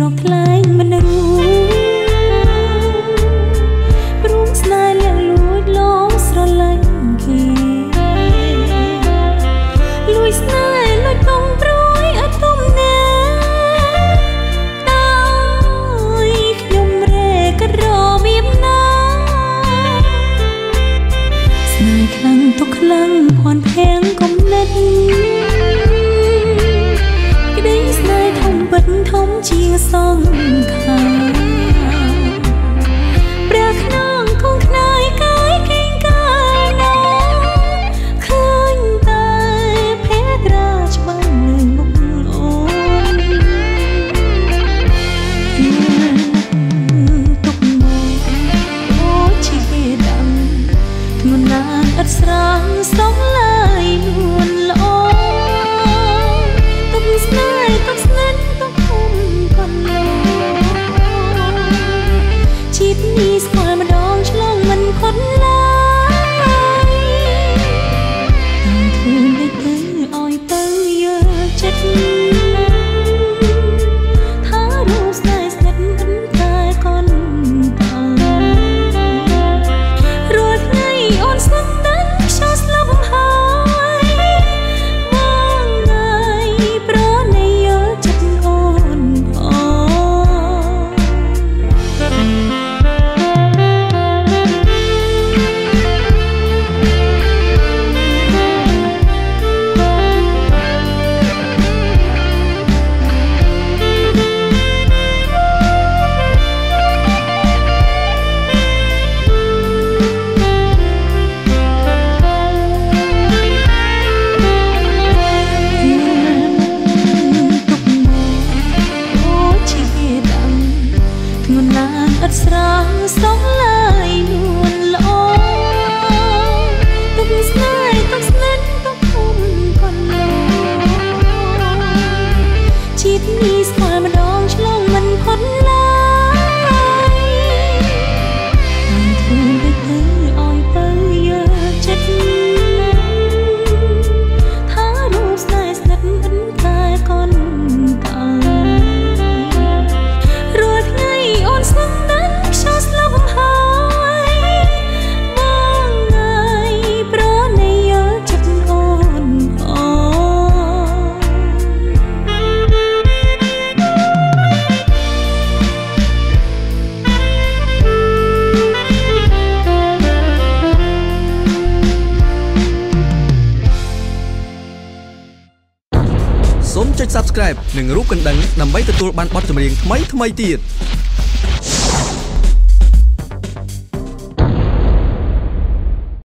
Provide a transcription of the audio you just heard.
រកថ្លៃមិនរួចព្រមស្នេហ៍លាក់លួចលងស្រលាញ់គេលួចស្នេហ៍លួចកំប្រយអត់ទុំណាដោយខ្ញុំរេក៏របៀបណាស្នេហ៍ខ្លាំងទុកខ្លាំងភ័ន្តភេ so សូមចុច Subscribe និងរូបកណ្ដឹងដើម្បីទទួលបានបទចម្រៀងថ្មីៗទៀត។